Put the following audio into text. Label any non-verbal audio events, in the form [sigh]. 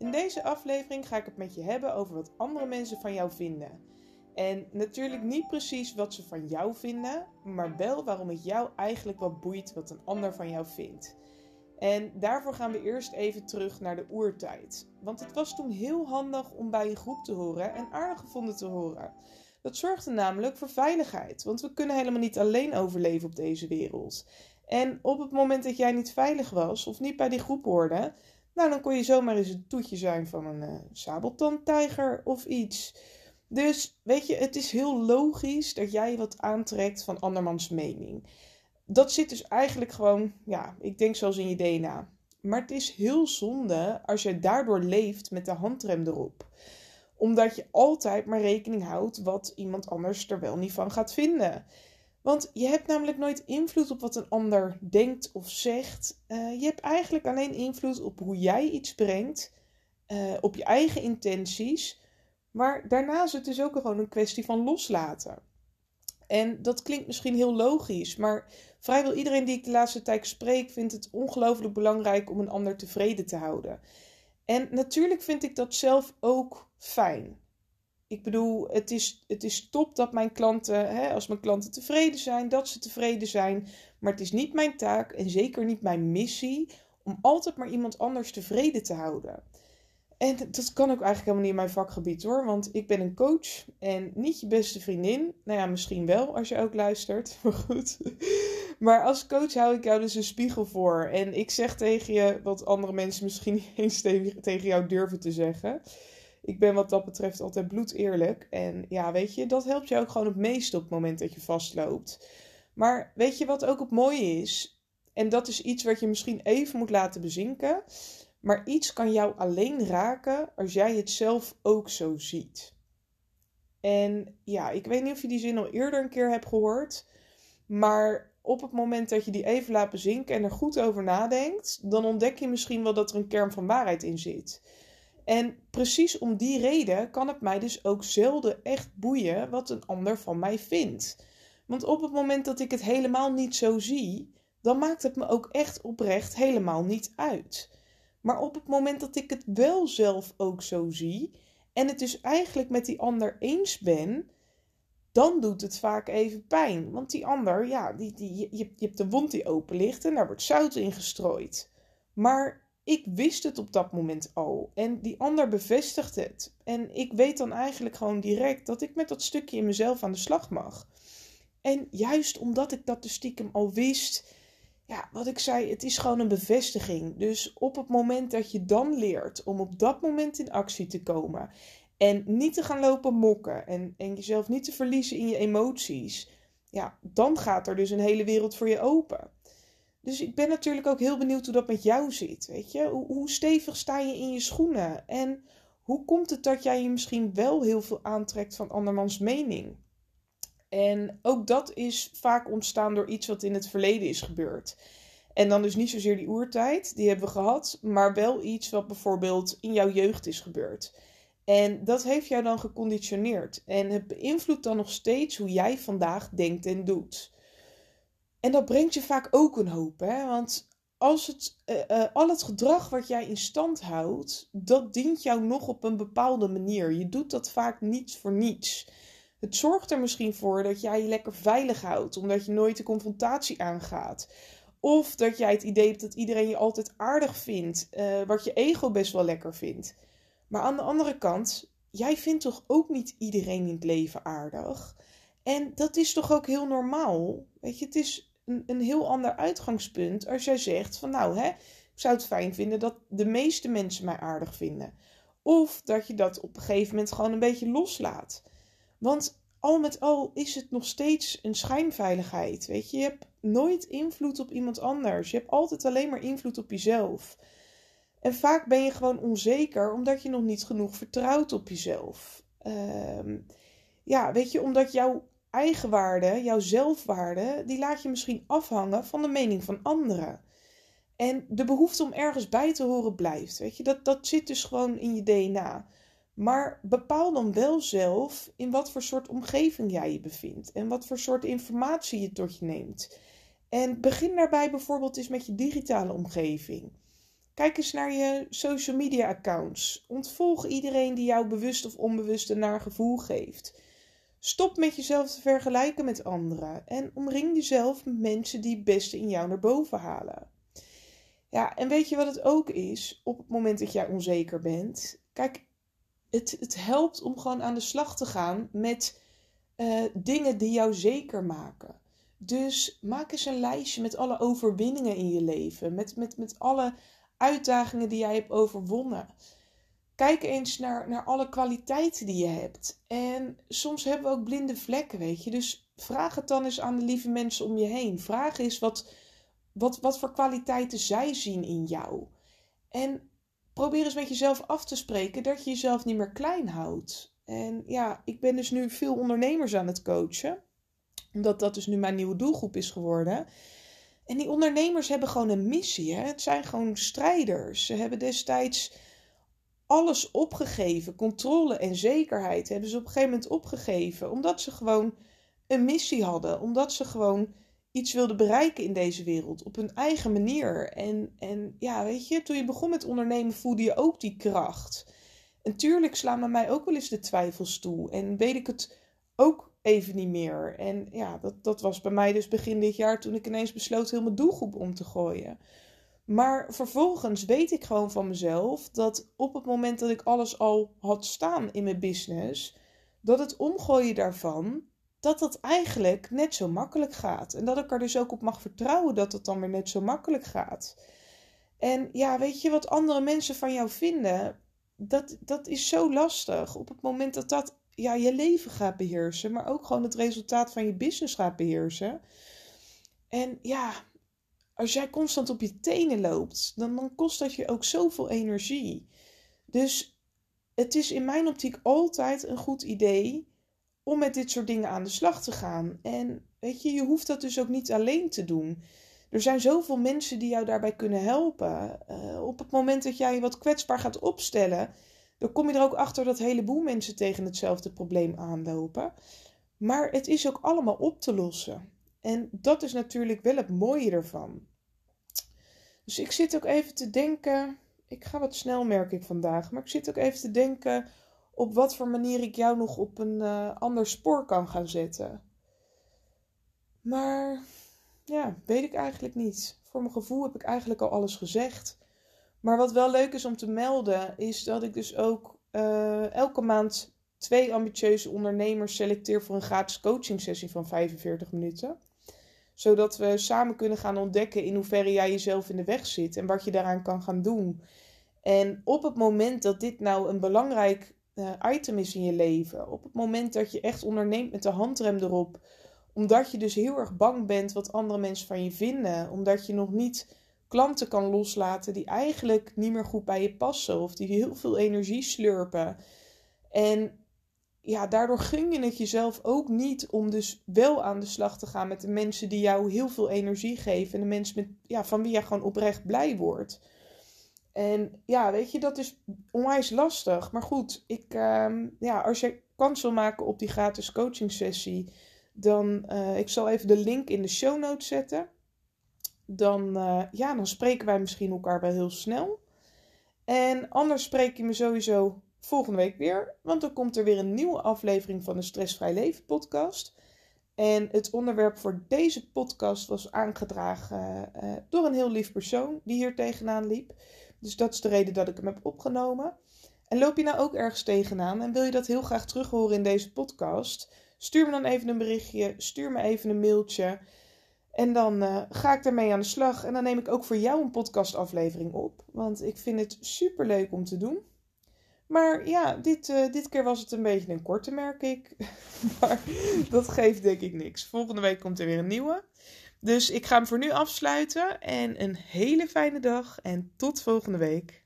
In deze aflevering ga ik het met je hebben over wat andere mensen van jou vinden. En natuurlijk niet precies wat ze van jou vinden, maar wel waarom het jou eigenlijk wat boeit wat een ander van jou vindt. En daarvoor gaan we eerst even terug naar de oertijd. Want het was toen heel handig om bij een groep te horen en aardig gevonden te horen. Dat zorgde namelijk voor veiligheid, want we kunnen helemaal niet alleen overleven op deze wereld. En op het moment dat jij niet veilig was of niet bij die groep hoorde, nou dan kon je zomaar eens een toetje zijn van een uh, sabeltandtijger of iets. Dus weet je, het is heel logisch dat jij wat aantrekt van andermans mening. Dat zit dus eigenlijk gewoon, ja, ik denk zelfs in je DNA. Maar het is heel zonde als je daardoor leeft met de handrem erop omdat je altijd maar rekening houdt wat iemand anders er wel niet van gaat vinden. Want je hebt namelijk nooit invloed op wat een ander denkt of zegt. Uh, je hebt eigenlijk alleen invloed op hoe jij iets brengt, uh, op je eigen intenties. Maar daarna is het dus ook gewoon een kwestie van loslaten. En dat klinkt misschien heel logisch, maar vrijwel iedereen die ik de laatste tijd spreek vindt het ongelooflijk belangrijk om een ander tevreden te houden. En natuurlijk vind ik dat zelf ook fijn. Ik bedoel, het is, het is top dat mijn klanten, hè, als mijn klanten tevreden zijn, dat ze tevreden zijn. Maar het is niet mijn taak en zeker niet mijn missie om altijd maar iemand anders tevreden te houden. En dat kan ook eigenlijk helemaal niet in mijn vakgebied hoor, want ik ben een coach en niet je beste vriendin. Nou ja, misschien wel als je ook luistert, [laughs] maar goed. Maar als coach hou ik jou dus een spiegel voor. En ik zeg tegen je wat andere mensen misschien niet eens tegen jou durven te zeggen. Ik ben wat dat betreft altijd bloedeerlijk. En ja, weet je, dat helpt je ook gewoon het meeste op het moment dat je vastloopt. Maar weet je wat ook het mooie is? En dat is iets wat je misschien even moet laten bezinken. Maar iets kan jou alleen raken als jij het zelf ook zo ziet. En ja, ik weet niet of je die zin al eerder een keer hebt gehoord. Maar op het moment dat je die even laat bezinken en er goed over nadenkt, dan ontdek je misschien wel dat er een kern van waarheid in zit. En precies om die reden kan het mij dus ook zelden echt boeien wat een ander van mij vindt. Want op het moment dat ik het helemaal niet zo zie, dan maakt het me ook echt oprecht helemaal niet uit. Maar op het moment dat ik het wel zelf ook zo zie en het dus eigenlijk met die ander eens ben, dan doet het vaak even pijn. Want die ander, ja, die, die, je, je hebt een wond die open ligt en daar wordt zout in gestrooid. Maar ik wist het op dat moment al en die ander bevestigt het. En ik weet dan eigenlijk gewoon direct dat ik met dat stukje in mezelf aan de slag mag. En juist omdat ik dat dus stiekem al wist, ja, wat ik zei, het is gewoon een bevestiging. Dus op het moment dat je dan leert om op dat moment in actie te komen en niet te gaan lopen mokken en, en jezelf niet te verliezen in je emoties, ja, dan gaat er dus een hele wereld voor je open. Dus ik ben natuurlijk ook heel benieuwd hoe dat met jou zit. Weet je? Hoe, hoe stevig sta je in je schoenen? En hoe komt het dat jij je misschien wel heel veel aantrekt van andermans mening? En ook dat is vaak ontstaan door iets wat in het verleden is gebeurd. En dan dus niet zozeer die oertijd, die hebben we gehad, maar wel iets wat bijvoorbeeld in jouw jeugd is gebeurd. En dat heeft jou dan geconditioneerd. En het beïnvloedt dan nog steeds hoe jij vandaag denkt en doet. En dat brengt je vaak ook een hoop, hè? Want als het, uh, uh, al het gedrag wat jij in stand houdt, dat dient jou nog op een bepaalde manier. Je doet dat vaak niet voor niets. Het zorgt er misschien voor dat jij je lekker veilig houdt, omdat je nooit de confrontatie aangaat. Of dat jij het idee hebt dat iedereen je altijd aardig vindt, uh, wat je ego best wel lekker vindt. Maar aan de andere kant, jij vindt toch ook niet iedereen in het leven aardig? En dat is toch ook heel normaal? Weet je, het is een, heel ander uitgangspunt als jij zegt van nou hè, ik zou het fijn vinden dat de meeste mensen mij aardig vinden. Of dat je dat op een gegeven moment gewoon een beetje loslaat. Want al met al is het nog steeds een schijnveiligheid. Weet je, je hebt nooit invloed op iemand anders. Je hebt altijd alleen maar invloed op jezelf. En vaak ben je gewoon onzeker omdat je nog niet genoeg vertrouwt op jezelf. Uh, ja, weet je, omdat jouw eigenwaarde, jouw zelfwaarde, die laat je misschien afhangen van de mening van anderen. En de behoefte om ergens bij te horen blijft. Weet je, dat, dat zit dus gewoon in je DNA. Maar bepaal dan wel zelf in wat voor soort omgeving jij je bevindt en wat voor soort informatie je tot je neemt. En begin daarbij bijvoorbeeld eens met je digitale omgeving. Kijk eens naar je social media accounts. Ontvolg iedereen die jou bewust of onbewust een naar gevoel geeft. Stop met jezelf te vergelijken met anderen en omring jezelf met mensen die het beste in jou naar boven halen. Ja, en weet je wat het ook is op het moment dat jij onzeker bent? Kijk, het, het helpt om gewoon aan de slag te gaan met uh, dingen die jou zeker maken. Dus maak eens een lijstje met alle overwinningen in je leven, met, met, met alle uitdagingen die jij hebt overwonnen. Kijk eens naar, naar alle kwaliteiten die je hebt. En soms hebben we ook blinde vlekken, weet je. Dus vraag het dan eens aan de lieve mensen om je heen. Vraag eens wat, wat, wat voor kwaliteiten zij zien in jou. En probeer eens met jezelf af te spreken dat je jezelf niet meer klein houdt. En ja, ik ben dus nu veel ondernemers aan het coachen. Omdat dat dus nu mijn nieuwe doelgroep is geworden. En die ondernemers hebben gewoon een missie. Hè? Het zijn gewoon strijders. Ze hebben destijds alles opgegeven. Controle en zekerheid hebben ze op een gegeven moment opgegeven. Omdat ze gewoon een missie hadden. Omdat ze gewoon iets wilden bereiken in deze wereld. Op hun eigen manier. En, en ja, weet je, toen je begon met ondernemen voelde je ook die kracht. En tuurlijk slaan bij mij ook wel eens de twijfels toe. En weet ik het ook even niet meer. En ja, dat, dat was bij mij dus begin dit jaar toen ik ineens besloot heel mijn doelgroep om te gooien. Maar vervolgens weet ik gewoon van mezelf dat op het moment dat ik alles al had staan in mijn business, dat het omgooien daarvan, dat dat eigenlijk net zo makkelijk gaat. En dat ik er dus ook op mag vertrouwen dat het dan weer net zo makkelijk gaat. En ja, weet je wat andere mensen van jou vinden? Dat, dat is zo lastig. Op het moment dat dat ja, je leven gaat beheersen, maar ook gewoon het resultaat van je business gaat beheersen. En ja, als jij constant op je tenen loopt, dan, kost dat je ook zoveel energie. Dus het is in mijn optiek altijd een goed idee om met dit soort dingen aan de slag te gaan. En weet je, je hoeft dat dus ook niet alleen te doen. Er zijn zoveel mensen die jou daarbij kunnen helpen. Uh, op het moment dat jij je wat kwetsbaar gaat opstellen, dan kom je er ook achter dat een heleboel mensen tegen hetzelfde probleem aanlopen. Maar het is ook allemaal op te lossen. En dat is natuurlijk wel het mooie ervan. Dus ik zit ook even te denken. Ik ga wat snel, merk ik vandaag. Maar ik zit ook even te denken op wat voor manier ik jou nog op een uh, ander spoor kan gaan zetten. Maar ja, weet ik eigenlijk niet. Voor mijn gevoel heb ik eigenlijk al alles gezegd. Maar wat wel leuk is om te melden, is dat ik dus ook uh, elke maand twee ambitieuze ondernemers selecteer voor een gratis coaching sessie van 45 minuten. Zodat we samen kunnen gaan ontdekken in hoeverre jij jezelf in de weg zit en wat je daaraan kan gaan doen. En op het moment dat dit nou een belangrijk uh, item is in je leven, op het moment dat je echt onderneemt met de handrem erop, omdat je dus heel erg bang bent wat andere mensen van je vinden, omdat je nog niet klanten kan loslaten die eigenlijk niet meer goed bij je passen of die heel veel energie slurpen. En ja, daardoor gun je het jezelf ook niet om dus wel aan de slag te gaan met de mensen die jou heel veel energie geven en de mensen met, ja, van wie je gewoon oprecht blij wordt. En ja, weet je, dat is onwijs lastig. Maar goed, ik, uh, ja, als je kans wil maken op die gratis coaching sessie, dan uh, ik zal even de link in de show notes zetten dan, uh, ja, dan spreken wij misschien elkaar wel heel snel. En anders spreek je me sowieso volgende week weer, want dan komt er weer een nieuwe aflevering van de Stressvrij Leven podcast. En het onderwerp voor deze podcast was aangedragen uh, door een heel lief persoon die hier tegenaan liep. Dus dat is de reden dat ik hem heb opgenomen. En loop je nou ook ergens tegenaan en wil je dat heel graag terug horen in deze podcast? Stuur me dan even een berichtje, stuur me even een mailtje. En dan uh, ga ik daarmee aan de slag. En dan neem ik ook voor jou een podcastaflevering op. Want ik vind het super leuk om te doen. Maar ja, dit, uh, dit keer was het een beetje een korte, merk ik. [laughs] maar dat geeft denk ik niks. Volgende week komt er weer een nieuwe. Dus ik ga hem voor nu afsluiten. En een hele fijne dag. En tot volgende week.